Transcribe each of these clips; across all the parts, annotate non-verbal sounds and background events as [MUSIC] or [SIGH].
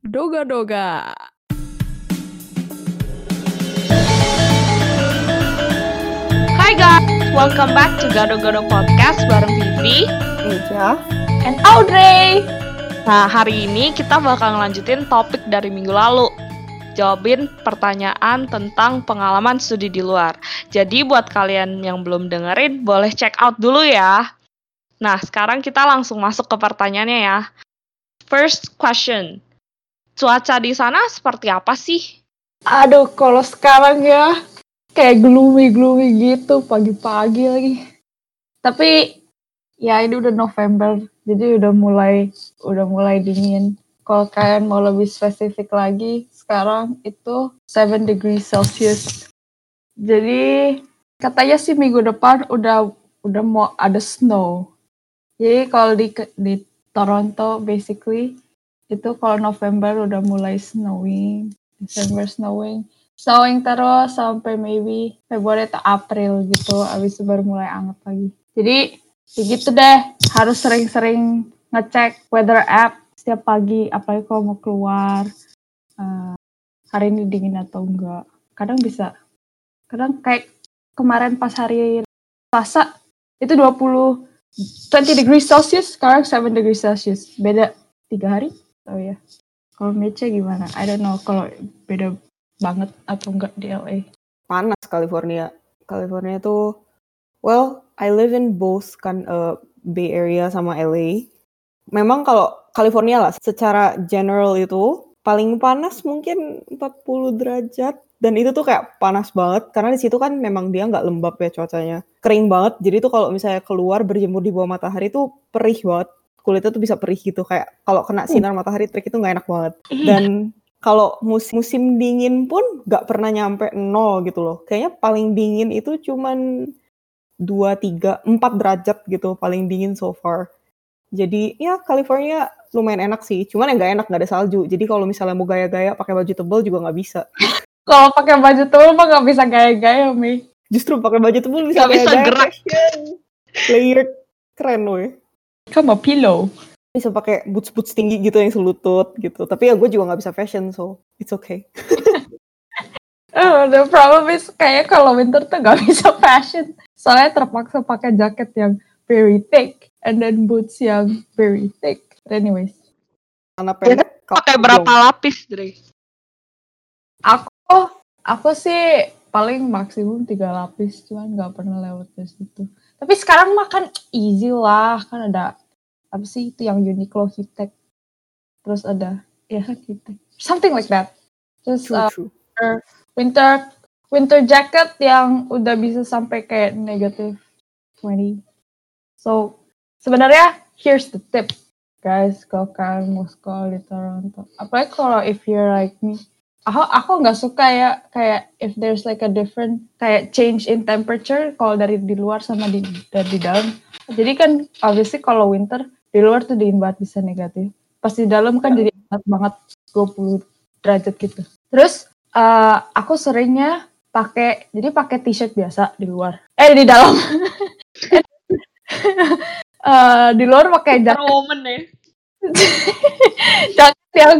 Doga-doga. Hai guys, welcome back to Gado Gado Podcast bareng Vivi Eja. and Audrey. Nah, hari ini kita bakal ngelanjutin topik dari minggu lalu. Jawabin pertanyaan tentang pengalaman studi di luar. Jadi buat kalian yang belum dengerin, boleh check out dulu ya. Nah, sekarang kita langsung masuk ke pertanyaannya ya. First question. Cuaca di sana seperti apa sih? Aduh, kalau sekarang ya kayak gloomy-gloomy gitu pagi-pagi lagi. Tapi ya ini udah November, jadi udah mulai udah mulai dingin. Kalau kalian mau lebih spesifik lagi, sekarang itu 7 degrees Celsius. Jadi katanya sih minggu depan udah udah mau ada snow. Jadi kalau di di Toronto basically itu kalau November udah mulai snowing, December snowing, snowing terus sampai maybe Februari atau April gitu, abis itu baru mulai anget lagi. Jadi ya gitu deh, harus sering-sering ngecek weather app setiap pagi, apalagi kalau mau keluar eh, hari ini dingin atau enggak. Kadang bisa, kadang kayak kemarin pas hari Selasa itu 20 20 degrees Celsius, sekarang 7 degrees Celsius. Beda tiga hari. Oh ya. Kalau Mecha gimana? I don't know kalau beda banget atau enggak di LA. panas California. California tuh, well, I live in both kan uh, Bay Area sama LA. Memang kalau California lah, secara general itu paling panas mungkin 40 derajat. Dan itu tuh kayak panas banget karena di situ kan memang dia nggak lembab ya cuacanya. Kering banget. Jadi tuh kalau misalnya keluar berjemur di bawah matahari tuh perih banget. Kulitnya tuh bisa perih gitu kayak kalau kena sinar matahari terik itu nggak enak banget. Dan kalau musim, musim dingin pun nggak pernah nyampe nol gitu loh. Kayaknya paling dingin itu cuman 2, 3, 4 derajat gitu paling dingin so far. Jadi ya California lumayan enak sih. Cuman yang nggak enak nggak ada salju. Jadi kalau misalnya mau gaya-gaya pakai baju tebal juga nggak bisa. [LAUGHS] Kalau pakai baju tebal mah nggak bisa gaya-gaya, Mi. Justru pakai baju tebal bisa Nggak bisa gaya-gaya gerak. fashion. Layered keren weh. Kamu pillow. Bisa pakai boots-boots tinggi gitu yang selutut gitu. Tapi ya gue juga nggak bisa fashion so it's okay. [LAUGHS] Oh, the problem is kayak kalau winter tuh nggak [LAUGHS] bisa fashion. Soalnya terpaksa pakai jaket yang very thick and then boots yang very thick. But anyways, Karena pendek. Pakai kaos berapa dong. lapis, Dre? aku aku sih paling maksimum tiga lapis, cuman nggak pernah lewat dari situ. Tapi sekarang mah kan easy lah, kan ada apa sih itu yang Uniqlo Heattech. Terus ada ya Heattech. Something like that. Terus True, uh, true. winter winter jacket yang udah bisa sampai kayak negative 20. So sebenarnya here's the tip guys kalau kalian mau sekolah di Toronto. Apalagi kalau if you're like me, aku aku nggak suka ya kayak if there's like a different kayak change in temperature kalau dari di luar sama di dari di dalam. Jadi kan obviously kalau winter di luar tuh dingin banget bisa negatif. Pas di dalam kan jadi hangat banget 20 derajat gitu. Terus eh, aku seringnya pakai jadi pakai t-shirt biasa di luar. Eh di dalam. [LAUGHS] Eh, di luar pakai jaket Woman ya. [LAUGHS] jaket yang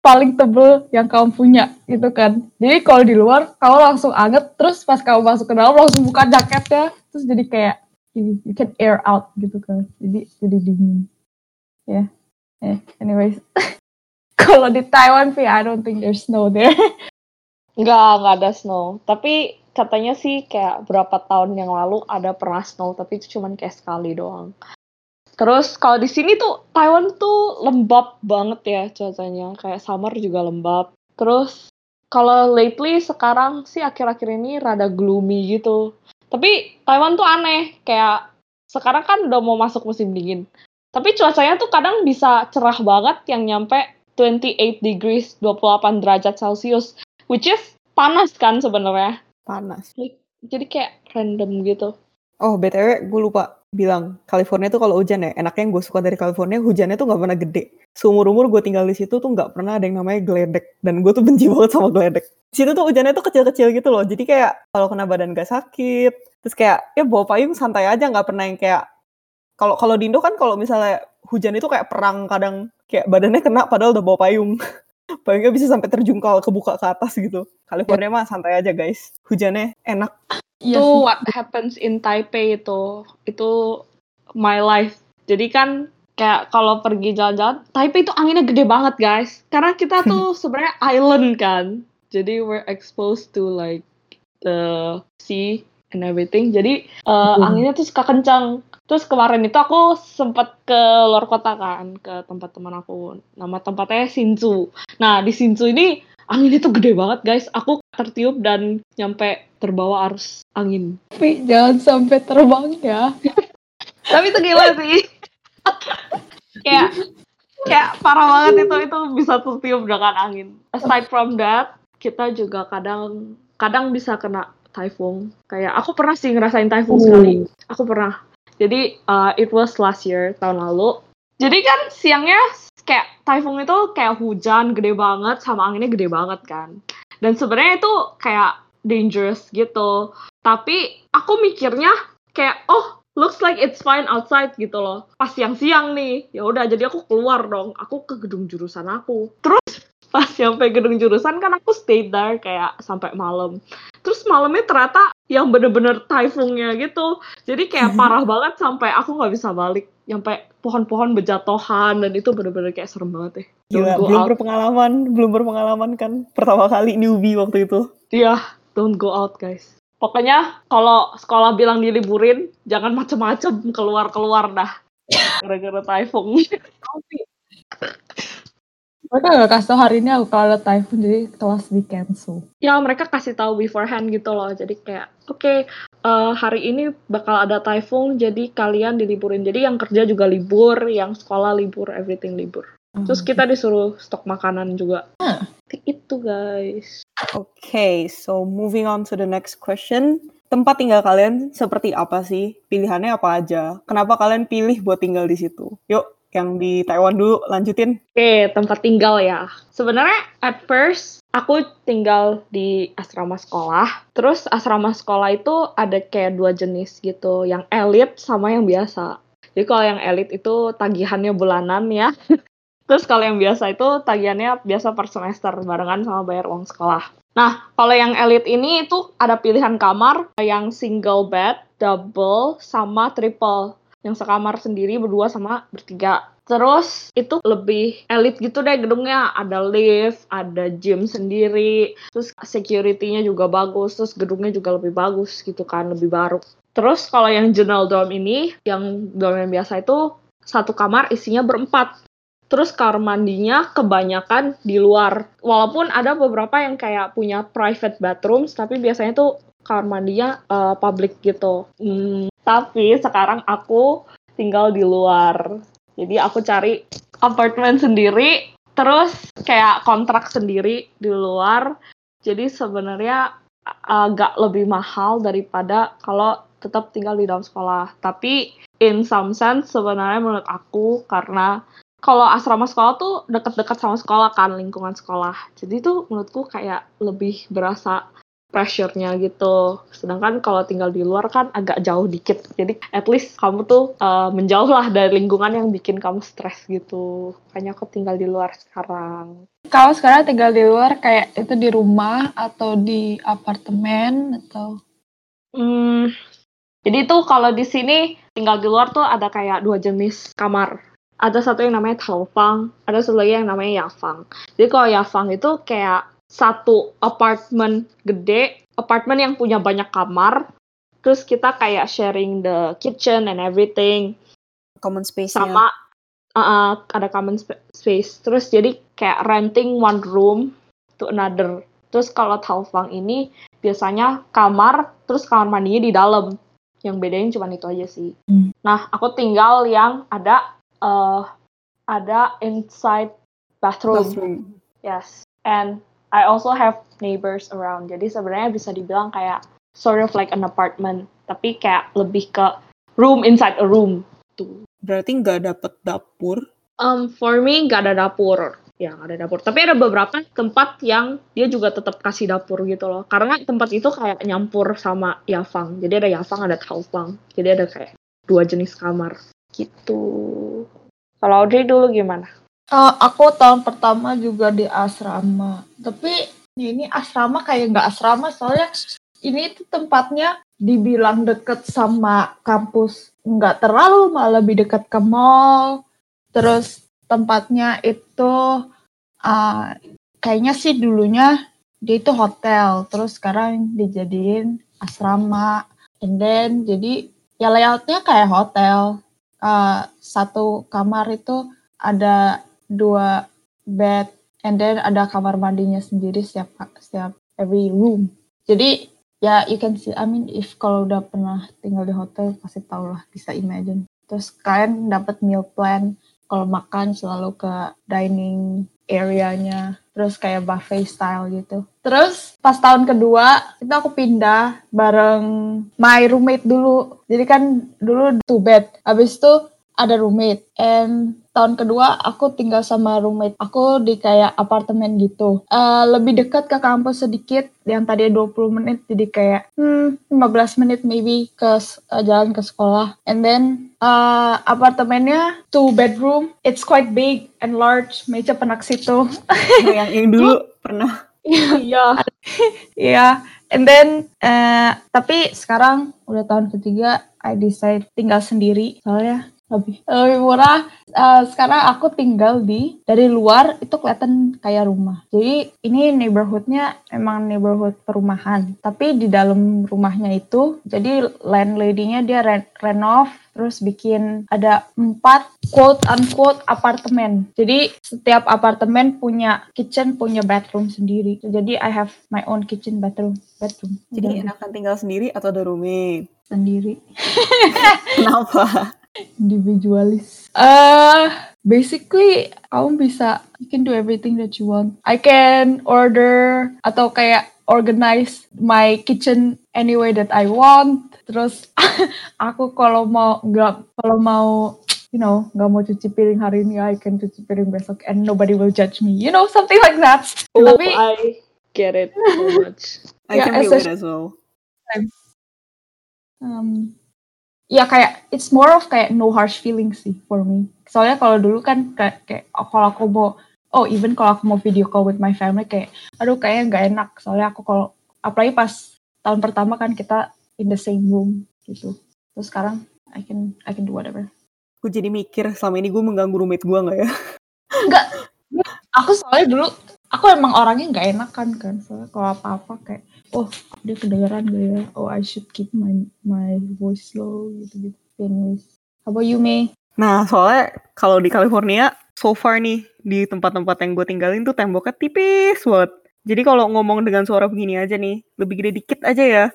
paling tebel yang kamu punya gitu kan. Jadi kalau di luar kamu langsung anget terus pas kamu masuk ke dalam langsung buka jaketnya terus jadi kayak you can air out gitu kan. Jadi jadi dingin. Ya. Yeah. anyways. [LAUGHS] kalau di Taiwan sih I don't think there's snow there. [LAUGHS] Enggak, enggak ada snow. Tapi katanya sih kayak berapa tahun yang lalu ada pernah snow, tapi itu cuman kayak sekali doang. Terus kalau di sini tuh Taiwan tuh lembab banget ya cuacanya, kayak summer juga lembab. Terus kalau lately sekarang sih akhir-akhir ini rada gloomy gitu. Tapi Taiwan tuh aneh, kayak sekarang kan udah mau masuk musim dingin. Tapi cuacanya tuh kadang bisa cerah banget yang nyampe 28 degrees, 28 derajat Celcius which is panas kan sebenarnya Panas. jadi kayak random gitu Oh, BTW gue lupa bilang, California tuh kalau hujan ya, enaknya yang gue suka dari California, hujannya tuh nggak pernah gede. Seumur-umur gue tinggal di situ tuh nggak pernah ada yang namanya geledek. Dan gue tuh benci [LAUGHS] banget sama geledek. Di situ tuh hujannya tuh kecil-kecil gitu loh. Jadi kayak kalau kena badan gak sakit. Terus kayak, ya bawa payung santai aja, nggak pernah yang kayak... Kalau kalau di Indo kan kalau misalnya hujan itu kayak perang kadang kayak badannya kena padahal udah bawa payung. [LAUGHS] paling nggak bisa sampai terjungkal kebuka ke atas gitu. California mah santai aja guys. Hujannya enak. Iya itu what happens in Taipei itu. Itu my life. Jadi kan kayak kalau pergi jalan-jalan Taipei itu anginnya gede banget guys. Karena kita [LAUGHS] tuh sebenarnya island kan. Jadi we're exposed to like the sea and everything. Jadi uh, anginnya tuh suka kencang. Terus kemarin itu aku sempat ke luar kota kan ke tempat teman aku. Nama tempatnya Shinju nah di Shinju ini anginnya tuh gede banget guys. Aku tertiup dan nyampe terbawa arus angin. Tapi jangan sampai terbang ya. tapi itu gila sih. Kayak kayak parah banget itu. Itu bisa tertiup dengan angin. Aside from that kita juga kadang kadang bisa kena typhoon. Kayak aku pernah sih ngerasain typhoon Uh. sekali aku pernah. Jadi uh, it was last year tahun lalu jadi kan siangnya kayak typhoon itu kayak hujan gede banget sama anginnya gede banget kan. Dan sebenarnya itu kayak dangerous gitu. Tapi aku mikirnya kayak oh looks like it's fine outside gitu loh. Pas siang-siang nih ya udah jadi aku keluar dong. Aku ke gedung jurusan aku. Terus pas sampai gedung jurusan kan aku stay there kayak sampai malam terus malamnya ternyata yang bener-bener typhoonnya gitu jadi kayak parah banget sampai aku nggak bisa balik sampai pohon-pohon berjatuhan dan itu bener-bener kayak serem banget ya Gila, belum out. berpengalaman, belum berpengalaman kan pertama kali newbie waktu itu. Iya, don't go out guys. Pokoknya kalau sekolah bilang diliburin, jangan macem-macem keluar-keluar dah. [LAUGHS] Gara-gara typhoon. Mereka gak kasih tau hari ini aku kalau ada typhoon jadi kelas di cancel. ya mereka kasih tahu beforehand gitu loh. Jadi kayak, oke eh, hari ini bakal ada typhoon, jadi kalian diliburin. Jadi yang kerja juga libur, yang sekolah libur, everything libur. Terus kita disuruh stok makanan juga. Ah. Itu guys. Oke, so moving on to the next question. Tempat tinggal kalian seperti apa sih? Pilihannya apa aja? Kenapa kalian pilih buat tinggal di situ? Yuk, yang di Taiwan dulu lanjutin. Oke, tempat tinggal ya. Sebenarnya at first aku tinggal di asrama sekolah. Terus asrama sekolah itu ada kayak dua jenis gitu, yang elit sama yang biasa. Jadi kalau yang elit itu tagihannya bulanan ya. [LAUGHS] Terus kalau yang biasa itu tagihannya biasa per semester barengan sama bayar uang sekolah. Nah, kalau yang elit ini itu ada pilihan kamar yang single bed, double, sama triple. Yang sekamar sendiri berdua sama bertiga. Terus itu lebih elit gitu deh gedungnya. Ada lift, ada gym sendiri, terus security-nya juga bagus, terus gedungnya juga lebih bagus gitu kan, lebih baru. Terus kalau yang general dorm ini, yang dorm yang biasa itu satu kamar isinya berempat. Terus kamar mandinya kebanyakan di luar. Walaupun ada beberapa yang kayak punya private bathrooms, tapi biasanya tuh kamar mandinya eh, public gitu. Hmm, tapi sekarang aku tinggal di luar. Jadi aku cari apartemen sendiri, terus kayak kontrak sendiri di luar. Jadi sebenarnya agak lebih mahal daripada kalau tetap tinggal di dalam sekolah. Tapi in some sense sebenarnya menurut aku karena kalau asrama sekolah tuh deket-deket sama sekolah kan lingkungan sekolah. Jadi tuh menurutku kayak lebih berasa pressure-nya gitu. Sedangkan kalau tinggal di luar kan agak jauh dikit. Jadi at least kamu tuh uh, menjauh lah dari lingkungan yang bikin kamu stres gitu. Makanya aku tinggal di luar sekarang. Kalau sekarang tinggal di luar kayak itu di rumah atau di apartemen atau Hmm, jadi tuh kalau di sini tinggal di luar tuh ada kayak dua jenis kamar. Ada satu yang namanya Taofang, ada satu lagi yang namanya Yafang. Jadi kalau Yafang itu kayak satu apartemen gede, apartemen yang punya banyak kamar, terus kita kayak sharing the kitchen and everything, Common space sama uh, ada common sp- space. Terus jadi kayak renting one room to another. Terus kalau Taofang ini biasanya kamar, terus kamar mandinya di dalam. Yang bedain cuma itu aja sih. Hmm. Nah, aku tinggal yang ada uh, ada inside bathroom. bathroom. Yes. And I also have neighbors around. Jadi sebenarnya bisa dibilang kayak sort of like an apartment, tapi kayak lebih ke room inside a room. Tuh. Berarti nggak dapet dapur. Um, for me nggak ada dapur. Ya nggak ada dapur. Tapi ada beberapa tempat yang dia juga tetap kasih dapur gitu loh. Karena tempat itu kayak nyampur sama Yafang. Jadi ada Yafang, ada Taofang. Jadi ada kayak dua jenis kamar gitu. Kalau Audrey dulu gimana? Uh, aku tahun pertama juga di asrama. Tapi ini asrama kayak nggak asrama soalnya ini tuh tempatnya dibilang deket sama kampus nggak terlalu malah lebih dekat ke mall. Terus tempatnya itu uh, kayaknya sih dulunya dia itu hotel, terus sekarang dijadiin asrama. And then jadi ya layoutnya kayak hotel. Uh, satu kamar itu ada dua bed and then ada kamar mandinya sendiri setiap setiap every room. Jadi ya you can see I mean if kalau udah pernah tinggal di hotel pasti tau lah bisa imagine. Terus kalian dapat meal plan kalau makan selalu ke dining areanya terus kayak buffet style gitu. Terus pas tahun kedua itu aku pindah bareng my roommate dulu. Jadi kan dulu two bed. Habis itu ada roommate and tahun kedua aku tinggal sama roommate aku di kayak apartemen gitu. Uh, lebih dekat ke kampus sedikit yang tadi 20 menit jadi kayak hmm, 15 menit maybe ke uh, jalan ke sekolah. And then uh, apartemennya two bedroom it's quite big and large meja situ. Yang, yang dulu [LAUGHS] pernah. Iya. [LAUGHS] Iya. And then uh, tapi sekarang udah tahun ketiga I decide tinggal sendiri. Soalnya lebih lebih murah. Uh, sekarang aku tinggal di dari luar itu kelihatan kayak rumah. Jadi ini neighborhoodnya emang neighborhood perumahan. Tapi di dalam rumahnya itu jadi landlady-nya dia re renov terus bikin ada empat quote unquote apartemen. Jadi setiap apartemen punya kitchen, punya bathroom sendiri. Jadi I have my own kitchen, bathroom, bathroom. Jadi enakan tinggal sendiri atau ada roommate? Sendiri. [LAUGHS] Kenapa? Individualis. Uh, basically kamu bisa you can do everything that you want. I can order atau kayak organize my kitchen any way that I want. Terus [LAUGHS] aku kalau mau nggak kalau mau you know nggak mau cuci piring hari ini I can cuci piring besok and nobody will judge me. You know something like that. Oh, Tapi I get it so much. I yeah, can do it as well. Um, ya kayak it's more of kayak no harsh feelings sih for me. Soalnya kalau dulu kan kayak, kayak kalau aku mau oh even kalau aku mau video call with my family kayak aduh kayaknya nggak enak soalnya aku kalau apalagi pas tahun pertama kan kita in the same room gitu. Terus sekarang I can I can do whatever. Gue jadi mikir selama ini gue mengganggu roommate gue nggak ya? Enggak. Aku soalnya dulu aku emang orangnya nggak enak kan soalnya kalau apa-apa kayak oh dia kedengeran gak ya? Oh I should keep my my voice low gitu gitu anyways how about you May? Nah soalnya kalau di California so far nih di tempat-tempat yang gue tinggalin tuh temboknya tipis banget. Jadi kalau ngomong dengan suara begini aja nih lebih gede dikit aja ya.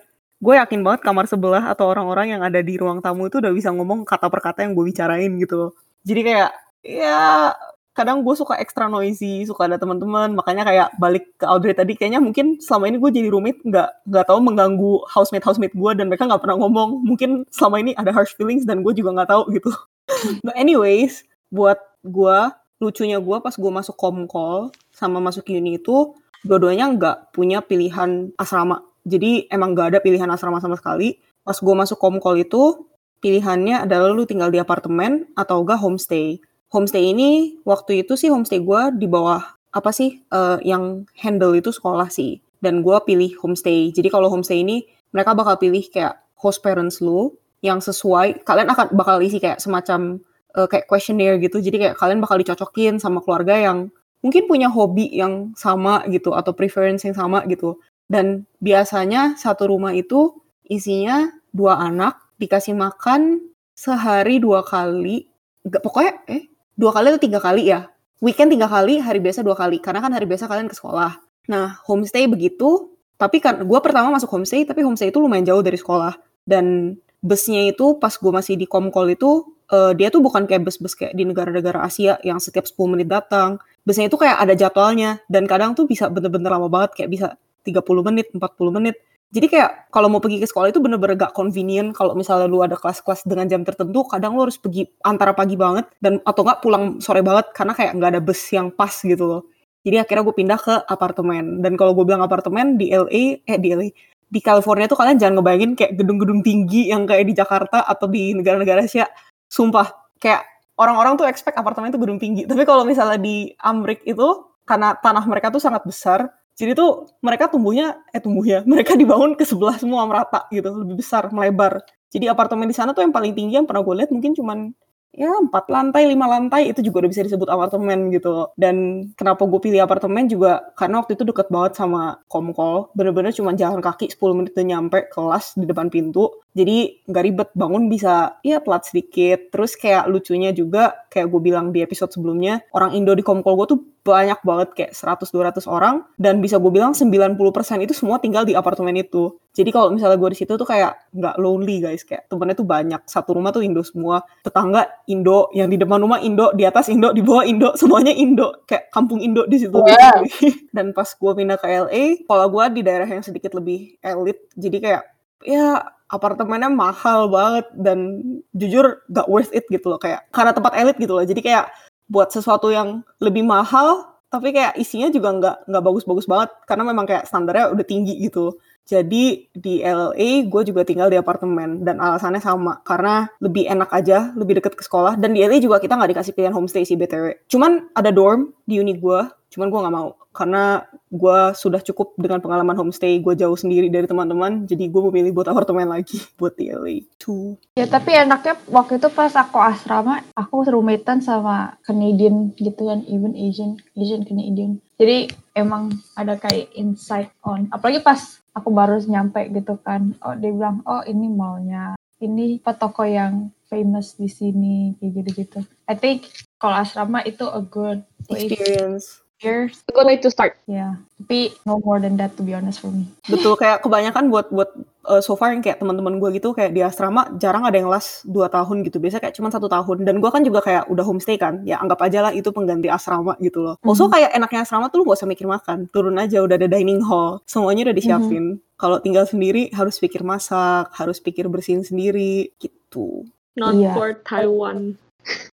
Gue yakin banget kamar sebelah atau orang-orang yang ada di ruang tamu itu udah bisa ngomong kata per kata yang gue bicarain gitu jadi kayak ya kadang gue suka extra noisy, suka ada teman-teman, makanya kayak balik ke Audrey tadi, kayaknya mungkin selama ini gue jadi roommate nggak nggak tahu mengganggu housemate housemate gue dan mereka nggak pernah ngomong, mungkin selama ini ada harsh feelings dan gue juga nggak tahu gitu. [LAUGHS] But anyways, buat gue lucunya gue pas gue masuk komkol sama masuk uni itu dua-duanya nggak punya pilihan asrama. Jadi emang nggak ada pilihan asrama sama sekali. Pas gue masuk komkol itu pilihannya adalah lu tinggal di apartemen atau enggak homestay homestay ini waktu itu sih homestay gue di bawah apa sih uh, yang handle itu sekolah sih. Dan gue pilih homestay. Jadi kalau homestay ini mereka bakal pilih kayak host parents lu yang sesuai kalian akan bakal isi kayak semacam uh, kayak questionnaire gitu. Jadi kayak kalian bakal dicocokin sama keluarga yang mungkin punya hobi yang sama gitu atau preference yang sama gitu. Dan biasanya satu rumah itu isinya dua anak dikasih makan sehari dua kali. Gak, pokoknya eh dua kali atau tiga kali ya. Weekend tiga kali, hari biasa dua kali. Karena kan hari biasa kalian ke sekolah. Nah, homestay begitu. Tapi kan gue pertama masuk homestay, tapi homestay itu lumayan jauh dari sekolah. Dan busnya itu pas gue masih di Komkol itu, uh, dia tuh bukan kayak bus-bus kayak di negara-negara Asia yang setiap 10 menit datang. Busnya itu kayak ada jadwalnya. Dan kadang tuh bisa bener-bener lama banget, kayak bisa 30 menit, 40 menit. Jadi kayak kalau mau pergi ke sekolah itu bener-bener gak convenient kalau misalnya lu ada kelas-kelas dengan jam tertentu, kadang lu harus pergi antara pagi banget dan atau nggak pulang sore banget karena kayak nggak ada bus yang pas gitu loh. Jadi akhirnya gue pindah ke apartemen. Dan kalau gue bilang apartemen di LA, eh di LA, di California tuh kalian jangan ngebayangin kayak gedung-gedung tinggi yang kayak di Jakarta atau di negara-negara Asia. Sumpah, kayak orang-orang tuh expect apartemen itu gedung tinggi. Tapi kalau misalnya di Amrik itu karena tanah mereka tuh sangat besar, jadi tuh mereka tumbuhnya eh tumbuhnya [LAUGHS] mereka dibangun ke sebelah semua merata gitu, lebih besar, melebar. Jadi apartemen di sana tuh yang paling tinggi yang pernah gue lihat mungkin cuman ya empat lantai lima lantai itu juga udah bisa disebut apartemen gitu. Dan kenapa gue pilih apartemen juga karena waktu itu deket banget sama komkol. Bener-bener cuma jalan kaki 10 menit udah nyampe kelas di depan pintu. Jadi nggak ribet bangun bisa ya telat sedikit. Terus kayak lucunya juga kayak gue bilang di episode sebelumnya orang Indo di komkol gue tuh banyak banget kayak 100-200 orang dan bisa gue bilang 90% itu semua tinggal di apartemen itu. Jadi kalau misalnya gue di situ tuh kayak nggak lonely guys, kayak temennya tuh banyak. Satu rumah tuh Indo semua, tetangga Indo, yang di depan rumah Indo, di atas Indo, di bawah Indo, semuanya Indo. Kayak kampung Indo di situ. Wow. [LAUGHS] dan pas gue pindah ke LA, kalau gue di daerah yang sedikit lebih elit, jadi kayak ya apartemennya mahal banget dan jujur gak worth it gitu loh kayak karena tempat elit gitu loh jadi kayak buat sesuatu yang lebih mahal tapi kayak isinya juga nggak nggak bagus-bagus banget karena memang kayak standarnya udah tinggi gitu. Jadi di LA gue juga tinggal di apartemen dan alasannya sama karena lebih enak aja lebih deket ke sekolah. Dan di LA juga kita nggak dikasih pilihan homestay sih btw cuman ada dorm di uni gue cuman gue nggak mau. Karena gue sudah cukup dengan pengalaman homestay gue jauh sendiri dari teman-teman jadi gue memilih buat apartemen lagi [LAUGHS] buat di LA tuh Ya tapi enaknya waktu itu pas aku asrama, aku roommatean sama Canadian gitu kan, even Asian, Asian Canadian. Jadi emang ada kayak insight on, apalagi pas aku baru nyampe gitu kan, oh dia bilang, oh ini maunya, ini toko yang famous di sini, kayak gitu-gitu. I think kalau asrama itu a good experience It's a good way to start. Ya, tapi no more than that to be honest for me. [LAUGHS] betul kayak kebanyakan buat buat uh, so far yang kayak teman-teman gue gitu kayak di asrama jarang ada yang last 2 tahun gitu. Biasa kayak cuma satu tahun. Dan gue kan juga kayak udah homestay kan. Ya anggap aja lah itu pengganti asrama gitu loh. Also kayak enaknya asrama tuh lu gak usah mikir makan. Turun aja udah ada dining hall. Semuanya udah disiapin. Kalau tinggal sendiri harus pikir masak harus pikir bersihin sendiri gitu. Not Iya. for Taiwan. [LAUGHS]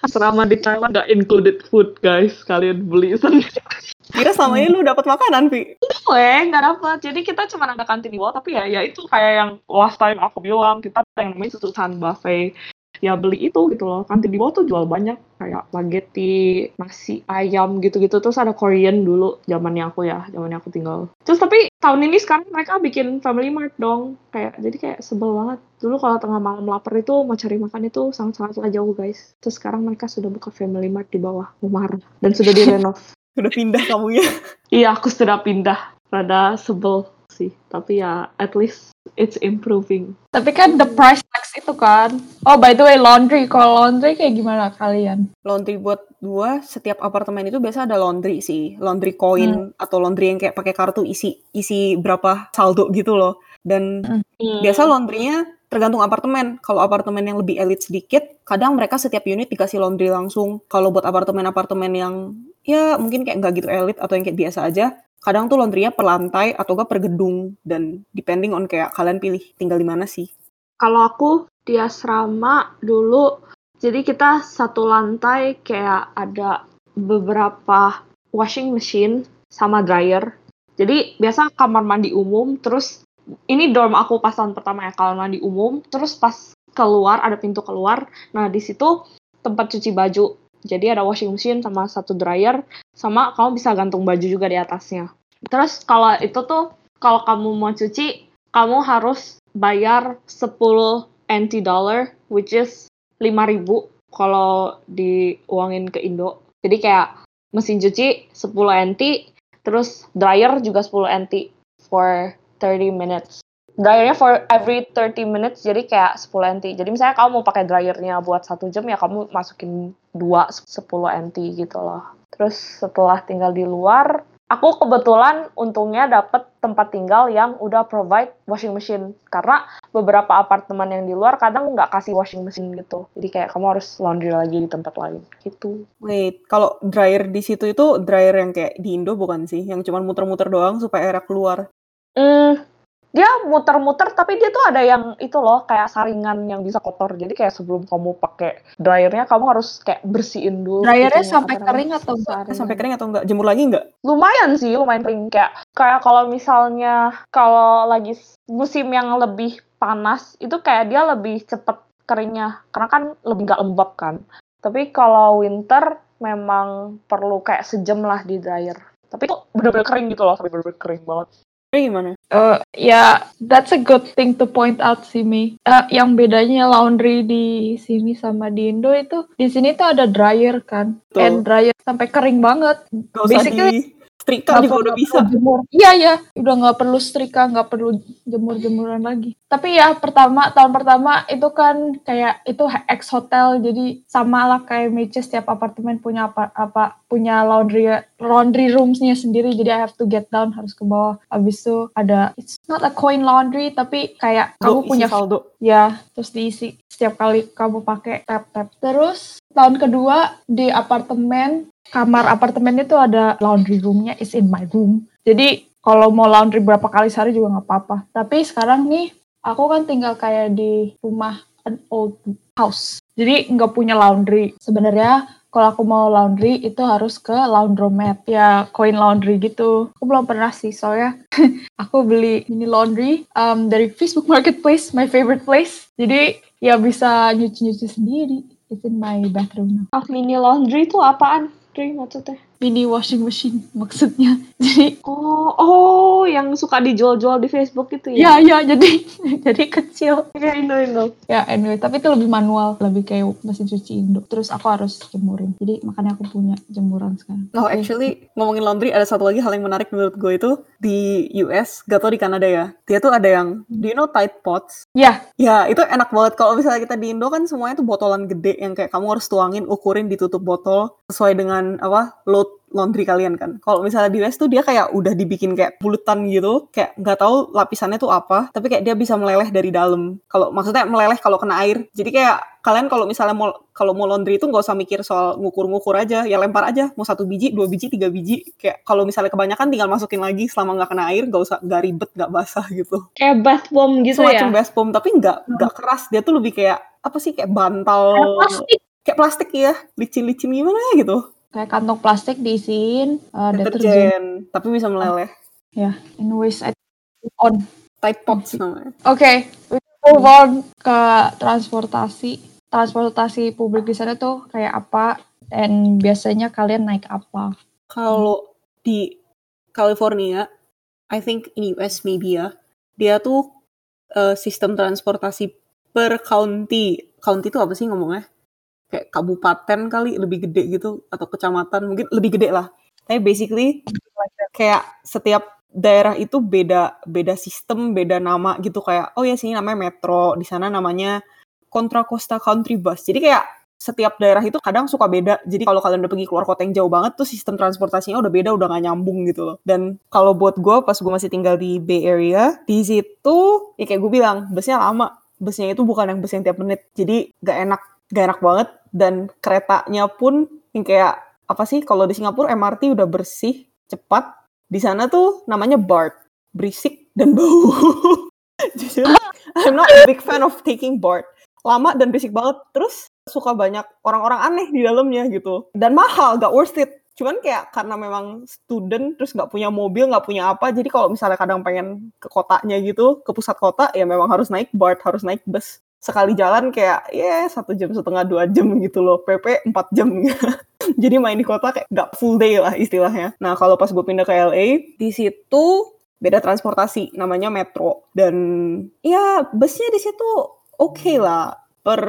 Asrama di Taiwan nggak included food guys. Kalian beli sendiri. kira selama ini lu dapat makanan pi Gue nggak dapat. Jadi kita cuma ada kantin di bawah. Tapi ya, ya itu kayak yang last time aku bilang kita ada yang namanya sususan buffet. Ya beli itu gitu loh. Kantin di bawah tuh jual banyak kayak spaghetti, nasi ayam gitu-gitu. Terus ada Korean dulu zamannya aku ya, zamannya aku tinggal. Terus tapi tahun ini sekarang mereka bikin Family Mart dong. Kayak jadi kayak sebel banget. Dulu kalau tengah malam lapar itu mau cari makan itu sangat-sangatlah jauh guys. Terus sekarang mereka sudah buka Family Mart di bawah rumah dan sudah direnov. [LAUGHS] udah pindah kamunya Iya, aku sudah pindah. Rada sebel sih. Tapi ya, at least it's improving. Tapi kan the price tax itu kan. Oh by the way laundry, kalau laundry kayak gimana kalian? laundry buat gua setiap apartemen itu biasa ada laundry sih. Laundry coin atau laundry yang kayak pakai kartu isi isi berapa saldo gitu loh. Dan biasa laundrynya tergantung apartemen. Kalau apartemen yang lebih elit sedikit kadang mereka setiap unit dikasih laundry langsung. Kalau buat apartemen-apartemen yang ya mungkin kayak nggak gitu elit atau yang kayak biasa aja kadang tuh laundrynya per lantai atau enggak per gedung dan depending on kayak kalian pilih tinggal di mana sih Kalau aku di asrama dulu, jadi kita satu lantai kayak ada beberapa washing machine sama dryer. Jadi biasa kamar mandi umum, terus ini dorm aku pas tahun pertama ya kamar mandi umum, terus pas keluar ada pintu keluar. Nah di situ tempat cuci baju. Jadi ada washing machine sama satu dryer, sama kamu bisa gantung baju juga di atasnya. Terus kalau itu tuh kalau kamu mau cuci, kamu harus bayar 10 NT dollar, which is 5000 kalau diuangin ke Indo. Jadi kayak mesin cuci 10 NT, terus dryer juga 10 NT for 30 minutes. Dryernya for every 30 minutes, jadi kayak 10 NT. Jadi misalnya kamu mau pakai dryernya buat satu jam, ya kamu masukin 2 10 NT gitu loh. Terus setelah tinggal di luar, aku kebetulan untungnya dapet tempat tinggal yang udah provide washing machine karena beberapa apartemen yang di luar kadang nggak kasih washing machine gitu jadi kayak kamu harus laundry lagi di tempat lain gitu Wait, kalau dryer di situ itu dryer yang kayak di Indo bukan sih? Yang cuma muter-muter doang supaya airnya keluar. hmm, dia muter-muter tapi dia tuh ada yang itu loh kayak saringan yang bisa kotor. Jadi kayak sebelum kamu pakai dryernya kamu harus kayak bersihin dulu Dryernya itunya, sampai kering atau enggak? Sampai kering atau enggak? Jemur lagi enggak? lumayan sih lumayan kering. Kayak kayak kalau misalnya kalau lagi musim yang lebih panas itu kayak dia lebih cepet keringnya. Karena kan lebih nggak lembab kan. Tapi kalau winter memang perlu kayak sejam lah di dryer. Tapi itu bener-bener kering gitu loh tapi bener-bener kering banget gimana? Eh, ya, that's a good thing to point out sih, Mi. Eh, yang bedanya laundry di sini sama di Indo itu, di sini tuh ada dryer kan. Betul. And dryer sampai kering banget. Gak usah Basically, di setrika juga udah bisa. jemur. Iya ya, udah nggak perlu setrika, nggak perlu jemur-jemuran lagi. Tapi ya pertama tahun pertama itu kan kayak itu ex hotel, jadi sama lah kayak Meche setiap apartemen punya apa apa punya laundry laundry roomsnya sendiri. Jadi I have to get down harus ke bawah. Abis itu ada it's not a coin laundry tapi kayak kamu punya saldo. Ya, terus diisi setiap kali kamu pakai tap-tap. Terus tahun kedua di apartemen, kamar apartemen itu ada laundry roomnya is in my room. Jadi kalau mau laundry berapa kali sehari juga nggak apa-apa. Tapi sekarang nih, aku kan tinggal kayak di rumah an old house. Jadi nggak punya laundry. Sebenarnya kalau aku mau laundry itu harus ke laundromat ya coin laundry gitu. Aku belum pernah sih soalnya [LAUGHS] aku beli mini laundry um, dari Facebook Marketplace, my favorite place. Jadi ya bisa nyuci-nyuci sendiri. It's in my bathroom now. ah mini laundry itu apaan Dri maksudnya Mini washing machine maksudnya. [LAUGHS] Jadi oh oh yang suka dijual-jual di Facebook itu ya ya ya jadi [LAUGHS] jadi kecil. ya Indo Indo Ya anyway, tapi itu lebih manual, lebih kayak mesin cuci Indo. Terus aku harus jemurin. Jadi makanya aku punya jemuran sekarang. Oh, actually ngomongin laundry ada satu lagi hal yang menarik menurut gue itu di US, gak tau di Kanada ya. Dia tuh ada yang, do you know Tide Pods? Ya, Ya, itu enak banget. Kalau misalnya kita di Indo kan semuanya tuh botolan gede yang kayak kamu harus tuangin, ukurin, ditutup botol sesuai dengan apa load laundry kalian kan. Kalau misalnya di US tuh dia kayak udah dibikin kayak bulutan gitu, kayak nggak tahu lapisannya tuh apa, tapi kayak dia bisa meleleh dari dalam. Kalau maksudnya meleleh kalau kena air. Jadi kayak kalian kalau misalnya mau kalau mau laundry itu nggak usah mikir soal ngukur-ngukur aja, ya lempar aja. Mau satu biji, dua biji, tiga biji. Kayak kalau misalnya kebanyakan tinggal masukin lagi selama nggak kena air, nggak usah nggak ribet, nggak basah gitu kayak bath bomb gitu semacam ya bath bomb tapi nggak nggak keras dia tuh lebih kayak apa sih kayak bantal Kayak plastik kayak plastik ya licin-licin gimana gitu kayak kantong plastik diisiin uh, deterjen. deterjen tapi bisa meleleh Ya, anyways, I on. tight pots namanya Oke, we move on ke transportasi. Transportasi publik di sana tuh kayak apa? Dan biasanya kalian naik apa? kalau di California I think in US maybe ya dia tuh eh, sistem transportasi per county county itu apa sih ngomongnya kayak kabupaten kali lebih gede gitu atau kecamatan mungkin lebih gede lah tapi basically kayak setiap daerah itu beda beda sistem beda nama gitu kayak oh ya sini namanya metro di sana namanya Contra Costa Country Bus jadi kayak setiap daerah itu kadang suka beda. Jadi kalau kalian udah pergi keluar kota yang jauh banget tuh sistem transportasinya udah beda, udah gak nyambung gitu loh. Dan kalau buat gue pas gue masih tinggal di Bay Area, di situ ya kayak gue bilang busnya lama. Busnya itu bukan yang bus yang tiap menit. Jadi gak enak, gak enak banget. Dan keretanya pun yang kayak apa sih kalau di Singapura MRT udah bersih, cepat. Di sana tuh namanya BART, berisik dan bau. [LAUGHS] Jujur, I'm not a big fan of taking BART. Lama dan berisik banget. Terus suka banyak orang-orang aneh di dalamnya gitu. Dan mahal, gak worth it. Cuman kayak karena memang student, terus gak punya mobil, gak punya apa. Jadi kalau misalnya kadang pengen ke kotanya gitu, ke pusat kota, ya memang harus naik BART, harus naik bus. Sekali jalan kayak, ya satu jam setengah, dua jam gitu loh. PP 4 jam. [LAUGHS] Jadi main di kota kayak gak full day lah istilahnya. Nah kalau pas gue pindah ke LA, di situ beda transportasi, namanya metro. Dan ya busnya di situ oke lah per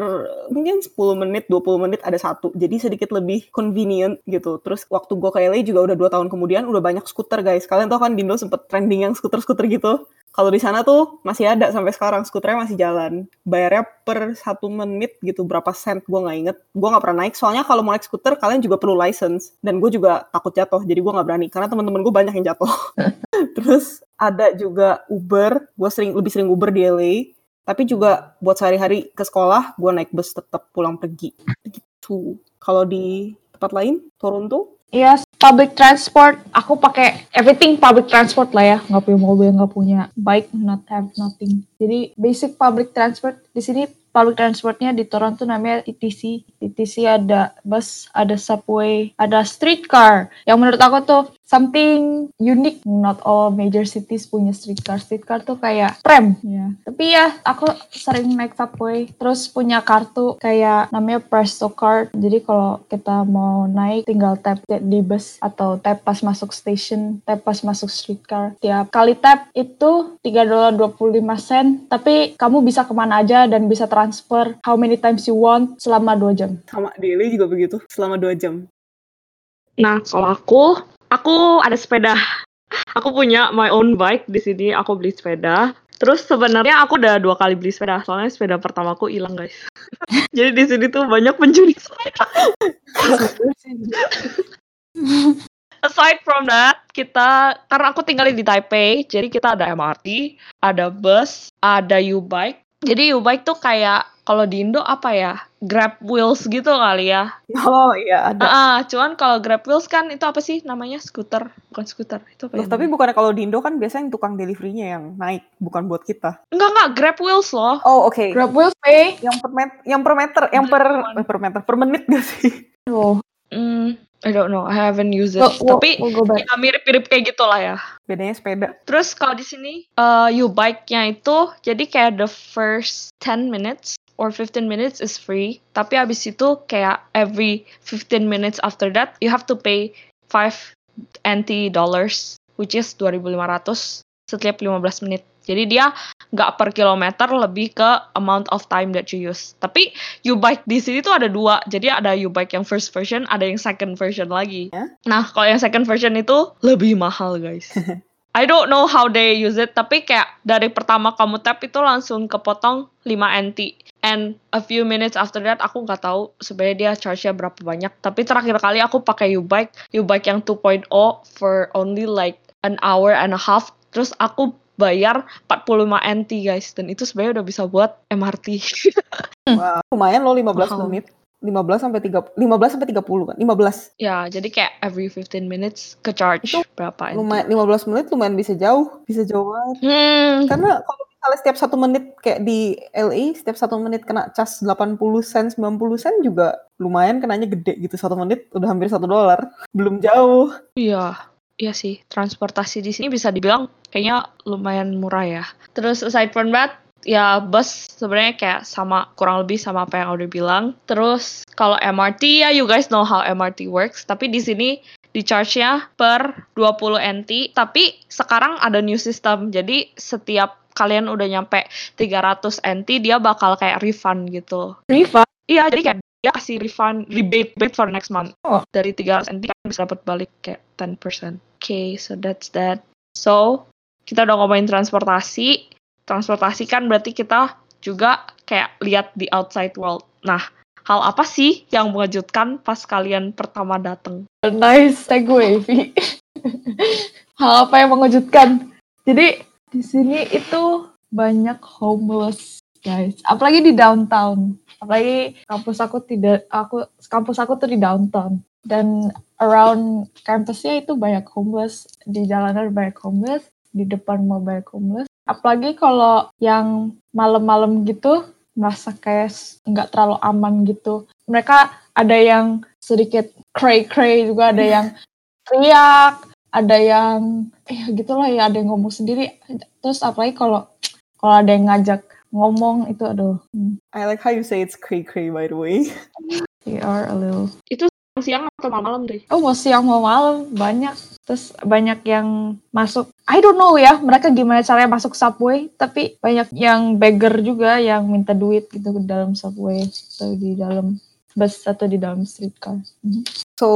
mungkin 10 menit, 20 menit ada satu. Jadi sedikit lebih convenient gitu. Terus waktu gue ke LA juga udah 2 tahun kemudian udah banyak skuter guys. Kalian tau kan di Indo sempet trending yang skuter-skuter gitu. Kalau di sana tuh masih ada sampai sekarang skuternya masih jalan. Bayarnya per satu menit gitu berapa sen gue nggak inget. Gue nggak pernah naik. Soalnya kalau mau naik skuter kalian juga perlu license. Dan gue juga takut jatuh. Jadi gue nggak berani karena teman-teman gue banyak yang jatuh. [LAUGHS] Terus ada juga Uber. Gue sering lebih sering Uber di LA. Tapi juga buat sehari-hari ke sekolah, gue naik bus tetap pulang pergi. Gitu. Kalau di tempat lain, Toronto, Iya, public transport. Aku pakai everything public transport lah ya. Nggak punya mobil, nggak punya bike, not have nothing. Jadi basic public transport di sini public transportnya di Toronto namanya TTC. TTC ada bus, ada subway, ada streetcar. Yang menurut aku tuh something unique. Not all major cities punya streetcar. Streetcar tuh kayak tram ya. Tapi ya aku sering naik subway. Terus punya kartu kayak namanya Presto Card. Jadi kalau kita mau naik tinggal tap di bus atau tap pas masuk station, tap pas masuk streetcar. Tiap kali tap itu 3 dolar 25 sen. Tapi kamu bisa ke mana aja dan bisa transfer how many times you want selama 2 jam. Sama di LA juga begitu, selama dua jam. Nah, kalau aku, aku ada sepeda. Aku punya my own bike di sini. Aku beli sepeda. Terus sebenarnya aku udah dua kali beli sepeda. Soalnya sepeda pertamaku hilang guys. [LAUGHS] Jadi di sini tuh banyak pencuri sepeda. [LAUGHS] Aside from that, kita karena aku tinggal di Taipei, jadi kita ada MRT, ada bus, ada U-bike. Jadi U-bike tuh kayak kalau di Indo apa ya? Grab wheels gitu kali ya. Oh iya ada. Ah, cuman kalau Grab wheels kan itu apa sih namanya? Skuter, bukan skuter. Itu apa Loh, ya tapi bukannya kalau di Indo kan biasanya yang tukang deliverynya yang naik, bukan buat kita. enggak enggak Grab wheels loh. Oh oke. Grab wheels pay. Yang per met- yang per meter, yang per eh, per meter, per menit gak sih? Oh, Hmm, I don't know. I haven't used it. we'll, Tapi we'll ya mirip-mirip kayak gitulah ya. Bedanya sepeda. Terus kalau di sini uh, U-bike-nya itu jadi kayak the first 10 minutes or 15 minutes is free. Tapi abis itu kayak every 15 minutes after that you have to pay 5 NT dollars which is 2500 setiap 15 menit. Jadi dia nggak per kilometer lebih ke amount of time that you use. Tapi U-bike di sini tuh ada dua. Jadi ada U-bike yang first version, ada yang second version lagi. Ya. Nah, kalau yang second version itu lebih mahal, guys. [LAUGHS] I don't know how they use it, tapi kayak dari pertama kamu tap itu langsung kepotong 5 NT. And a few minutes after that, aku nggak tahu sebenarnya dia charge-nya berapa banyak. Tapi terakhir kali aku pakai U-Bike, U-Bike yang 2.0 for only like an hour and a half. Terus aku bayar 45 NT guys. Dan itu sebenarnya udah bisa buat MRT. Wah, [LAUGHS] lumayan loh 15 Mahal. menit. 15 sampai 3 15 sampai 30 kan? 15. ya, jadi kayak every 15 minutes ke charge Itu berapa NT. Lumayan 15 menit lumayan bisa jauh, bisa jauh banget. Hmm, Karena kalau misalnya setiap satu menit kayak di LA, setiap satu menit kena cas 80 sen, 90 sen juga lumayan kenanya gede gitu. Satu menit udah hampir satu dolar. Belum jauh. Iya, iya sih. Transportasi di sini bisa dibilang kayaknya lumayan murah ya. Terus aside from that, ya bus sebenarnya kayak sama kurang lebih sama apa yang udah bilang. Terus kalau MRT ya you guys know how MRT works. Tapi di sini di charge-nya per 20 NT. Tapi sekarang ada new system. Jadi setiap kalian udah nyampe 300 NT dia bakal kayak refund gitu. Refund. Iya, jadi kayak dia kasih refund rebate rebate for next month. Oh. Dari 300 NT kan bisa dapat balik kayak 10%. Okay, so that's that. So, kita udah ngomongin transportasi. Transportasi kan berarti kita juga kayak lihat di outside world. Nah, hal apa sih yang mengejutkan pas kalian pertama datang? Nice segue, Vi. Hal apa yang mengejutkan? Jadi di sini itu banyak homeless, guys. Apalagi di downtown. Apalagi kampus aku tidak, aku kampus aku tuh di downtown. Dan around kampusnya itu banyak homeless. Di jalanan banyak homeless. Di depan mau banyak homeless. Apalagi kalau yang malam-malam gitu, merasa kayak nggak terlalu aman gitu. Mereka ada yang sedikit cray-cray juga, ada yang [LAUGHS] teriak, ada yang eh gitulah ya ada yang ngomong sendiri terus apalagi kalau kalau ada yang ngajak ngomong itu aduh hmm, I like how you say it's cray cray by the way. we are a little Itu siang atau malam deh? oh mau siang mau malam banyak terus banyak yang masuk I don't know ya mereka gimana caranya masuk subway tapi banyak yang beggar juga yang minta duit gitu di dalam subway atau di dalam bus atau di dalam streetcar Mhm. So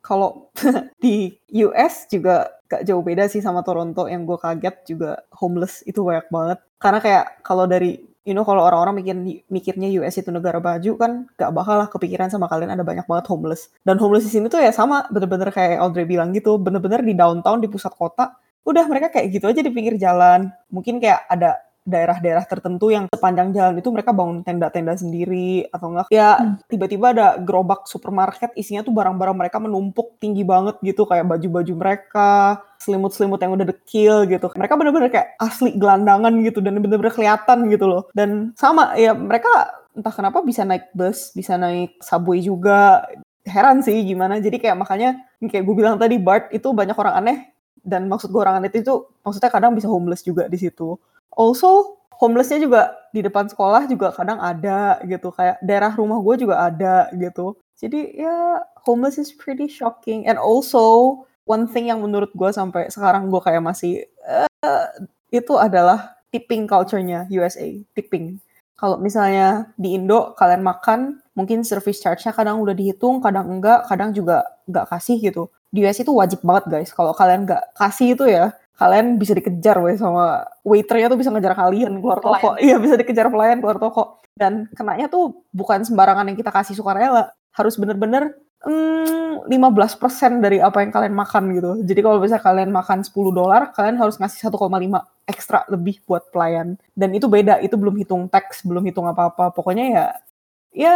kalau [LAUGHS] di US juga gak jauh beda sih sama Toronto yang gue kaget juga homeless itu banyak banget. Karena kayak kalau dari you know kalau orang-orang mikir mikirnya US itu negara baju kan gak bakal lah kepikiran sama kalian ada banyak banget homeless. Dan homeless di sini tuh ya sama bener-bener kayak Audrey bilang gitu, bener-bener di downtown di pusat kota udah mereka kayak gitu aja di pinggir jalan. Mungkin kayak ada daerah-daerah tertentu yang sepanjang jalan itu mereka bangun tenda-tenda sendiri atau enggak ya Hmm. tiba-tiba ada gerobak supermarket isinya tuh barang-barang mereka menumpuk tinggi banget gitu kayak baju-baju mereka selimut-selimut yang udah dekil gitu mereka bener-bener kayak asli gelandangan gitu dan bener-bener kelihatan gitu loh dan sama ya mereka entah kenapa bisa naik bus bisa naik subway juga heran sih gimana. Jadi kayak makanya kayak gue bilang tadi Bart itu banyak orang aneh dan maksud gue orang aneh itu maksudnya kadang bisa homeless juga di situ. Also homelessnya juga di depan sekolah juga kadang ada gitu kayak daerah rumah gue juga ada gitu. Jadi ya homeless is pretty shocking and also one thing yang menurut gue sampai sekarang gue kayak masih uh, itu adalah tipping culture-nya USA, tipping kalau misalnya di Indo kalian makan, mungkin service charge-nya kadang udah dihitung, kadang enggak, kadang juga enggak kasih gitu. Di US itu wajib banget guys, kalau kalian enggak kasih itu ya, kalian bisa dikejar weh sama waiternya tuh bisa ngejar kalian keluar toko. Iya bisa dikejar pelayan keluar toko. Dan kenanya tuh bukan sembarangan yang kita kasih sukarela. Harus bener-bener hmm, 15% dari apa yang kalian makan gitu. Jadi kalau misalnya kalian makan 10 dolar, kalian harus ngasih 1,5 ekstra lebih buat pelayan. Dan itu beda, itu belum hitung tax, belum hitung apa-apa. Pokoknya ya ya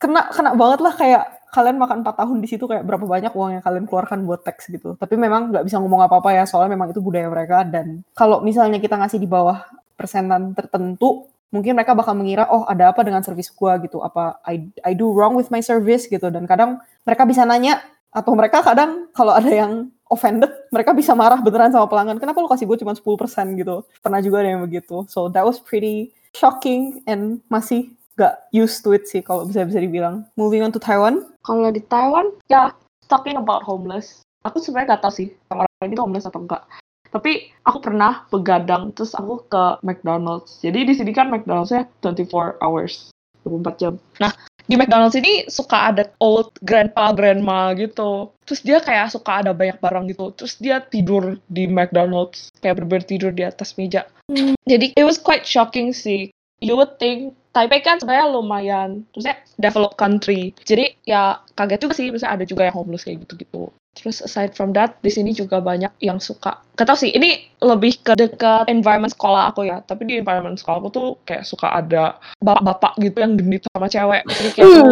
kena kena banget lah kayak kalian makan 4 tahun di situ kayak berapa banyak uang yang kalian keluarkan buat tax gitu. Tapi memang nggak bisa ngomong apa-apa ya, soalnya memang itu budaya mereka. Dan kalau misalnya kita ngasih di bawah persenan tertentu, mungkin mereka bakal mengira oh ada apa dengan service gua? gitu. Apa I I do wrong with my service? gitu. Dan kadang mereka bisa nanya atau mereka kadang kalau ada yang offended mereka bisa marah beneran sama pelanggan. Kenapa lo kasih gue cuma 10% gitu. Pernah juga ada yang begitu. So that was pretty shocking and masih gak used to it sih kalau bisa bisa dibilang moving on to Taiwan kalau di Taiwan ya talking about homeless aku sebenarnya gak tahu sih orang-orang ini homeless atau enggak tapi aku pernah begadang terus aku ke McDonald's. Jadi di sini kan McDonald's-nya 24 hours, 24 jam. Nah, di McDonald's ini suka ada old grandpa grandma gitu. Terus dia kayak suka ada banyak barang gitu. Terus dia tidur di McDonald's, kayak bener tidur di atas meja. Hmm. Jadi it was quite shocking sih. You would think Taipei kan sebenarnya lumayan, terusnya developed country. Jadi ya kaget juga sih, misalnya ada juga yang homeless kayak gitu-gitu. Terus aside from that, di sini juga banyak yang suka. Gak tau sih, ini lebih ke dekat environment sekolah aku ya. Tapi di environment sekolah aku tuh kayak suka ada bapak-bapak gitu yang genit sama cewek. Jadi kayak tuh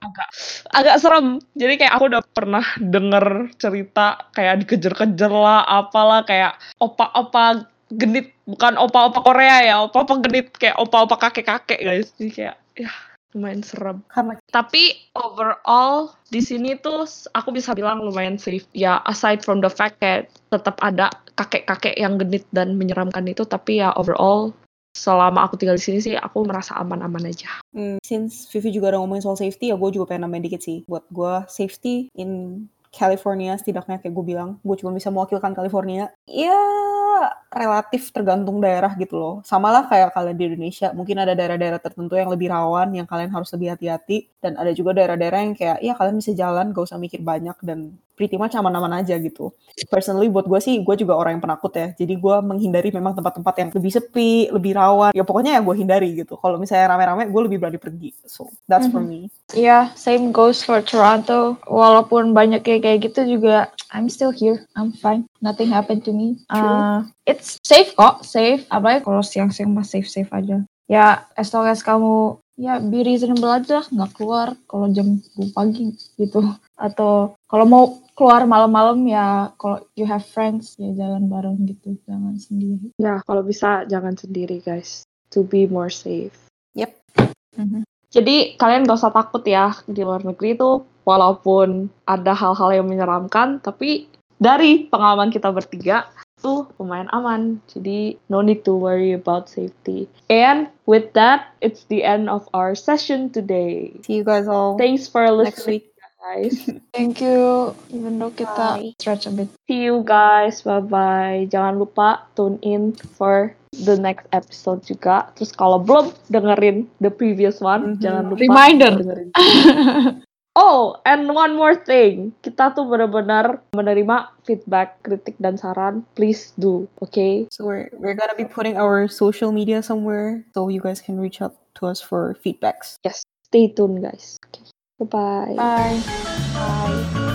agak agak serem. Jadi kayak aku udah pernah denger cerita kayak dikejar-kejar lah, apalah kayak opa-opa genit bukan opa-opa Korea ya opa-opa genit kayak opa-opa kakek-kakek guys jadi kayak ya lumayan serem. Karena tapi overall di sini tuh aku bisa bilang lumayan safe. Ya aside from the fact kayak tetap ada kakek-kakek yang genit dan menyeramkan itu, tapi ya overall selama aku tinggal di sini sih aku merasa aman-aman aja. Hmm, since Vivi juga udah ngomongin soal safety, ya gue juga pengen nambahin dikit sih. Buat gue safety in California setidaknya kayak gue bilang, gue cuma bisa mewakilkan California. Ya relatif tergantung daerah gitu loh. Sama lah kayak kalian di Indonesia, mungkin ada daerah-daerah tertentu yang lebih rawan, yang kalian harus lebih hati-hati. Dan ada juga daerah-daerah yang kayak, ya kalian bisa jalan, gak usah mikir banyak, dan pretty much aman-aman aja gitu. Personally buat gue sih, gue juga orang yang penakut ya. Jadi gue menghindari memang tempat-tempat yang lebih sepi, lebih rawan. Ya pokoknya ya gue hindari gitu. Kalau misalnya rame-rame, gue lebih berani pergi. So, that's mm -hmm. for mm-hmm. me. Iya, yeah, same goes for Toronto. Walaupun banyak kayak kayak gitu juga, I'm still here. I'm fine. Nothing happened to me. Uh, it's safe kok, safe. Apalagi kalau siang-siang mah safe-safe aja. Ya, as long as kamu ya be reasonable aja, nggak keluar kalau jam 2 pagi gitu. Atau kalau mau keluar malam-malam ya kalau you have friends ya jalan bareng gitu, jangan sendiri. Ya, kalau bisa jangan sendiri guys. To be more safe. Yep. Mm -hmm. Jadi kalian gak usah takut ya di luar negeri itu walaupun ada hal-hal yang menyeramkan, tapi dari pengalaman kita bertiga tuh lumayan aman. Jadi no need to worry about safety. And with that, it's the end of our session today. See you guys all. Thanks for listening. Next week. Guys. [LAUGHS] Thank you. Even though kita Bye. stretch a bit. See you guys. Bye bye. Jangan lupa tune in for the next episode juga. Terus kalau belum dengerin the previous one, mm-hmm. jangan lupa reminder. Dengerin. [LAUGHS] oh, and one more thing. Kita tuh benar-benar menerima feedback, kritik dan saran. Please do, okay? So we're we're gonna be putting our social media somewhere so you guys can reach out to us for feedbacks. Yes. Stay tuned, guys. Okay. Bye-bye. Bye. Bye.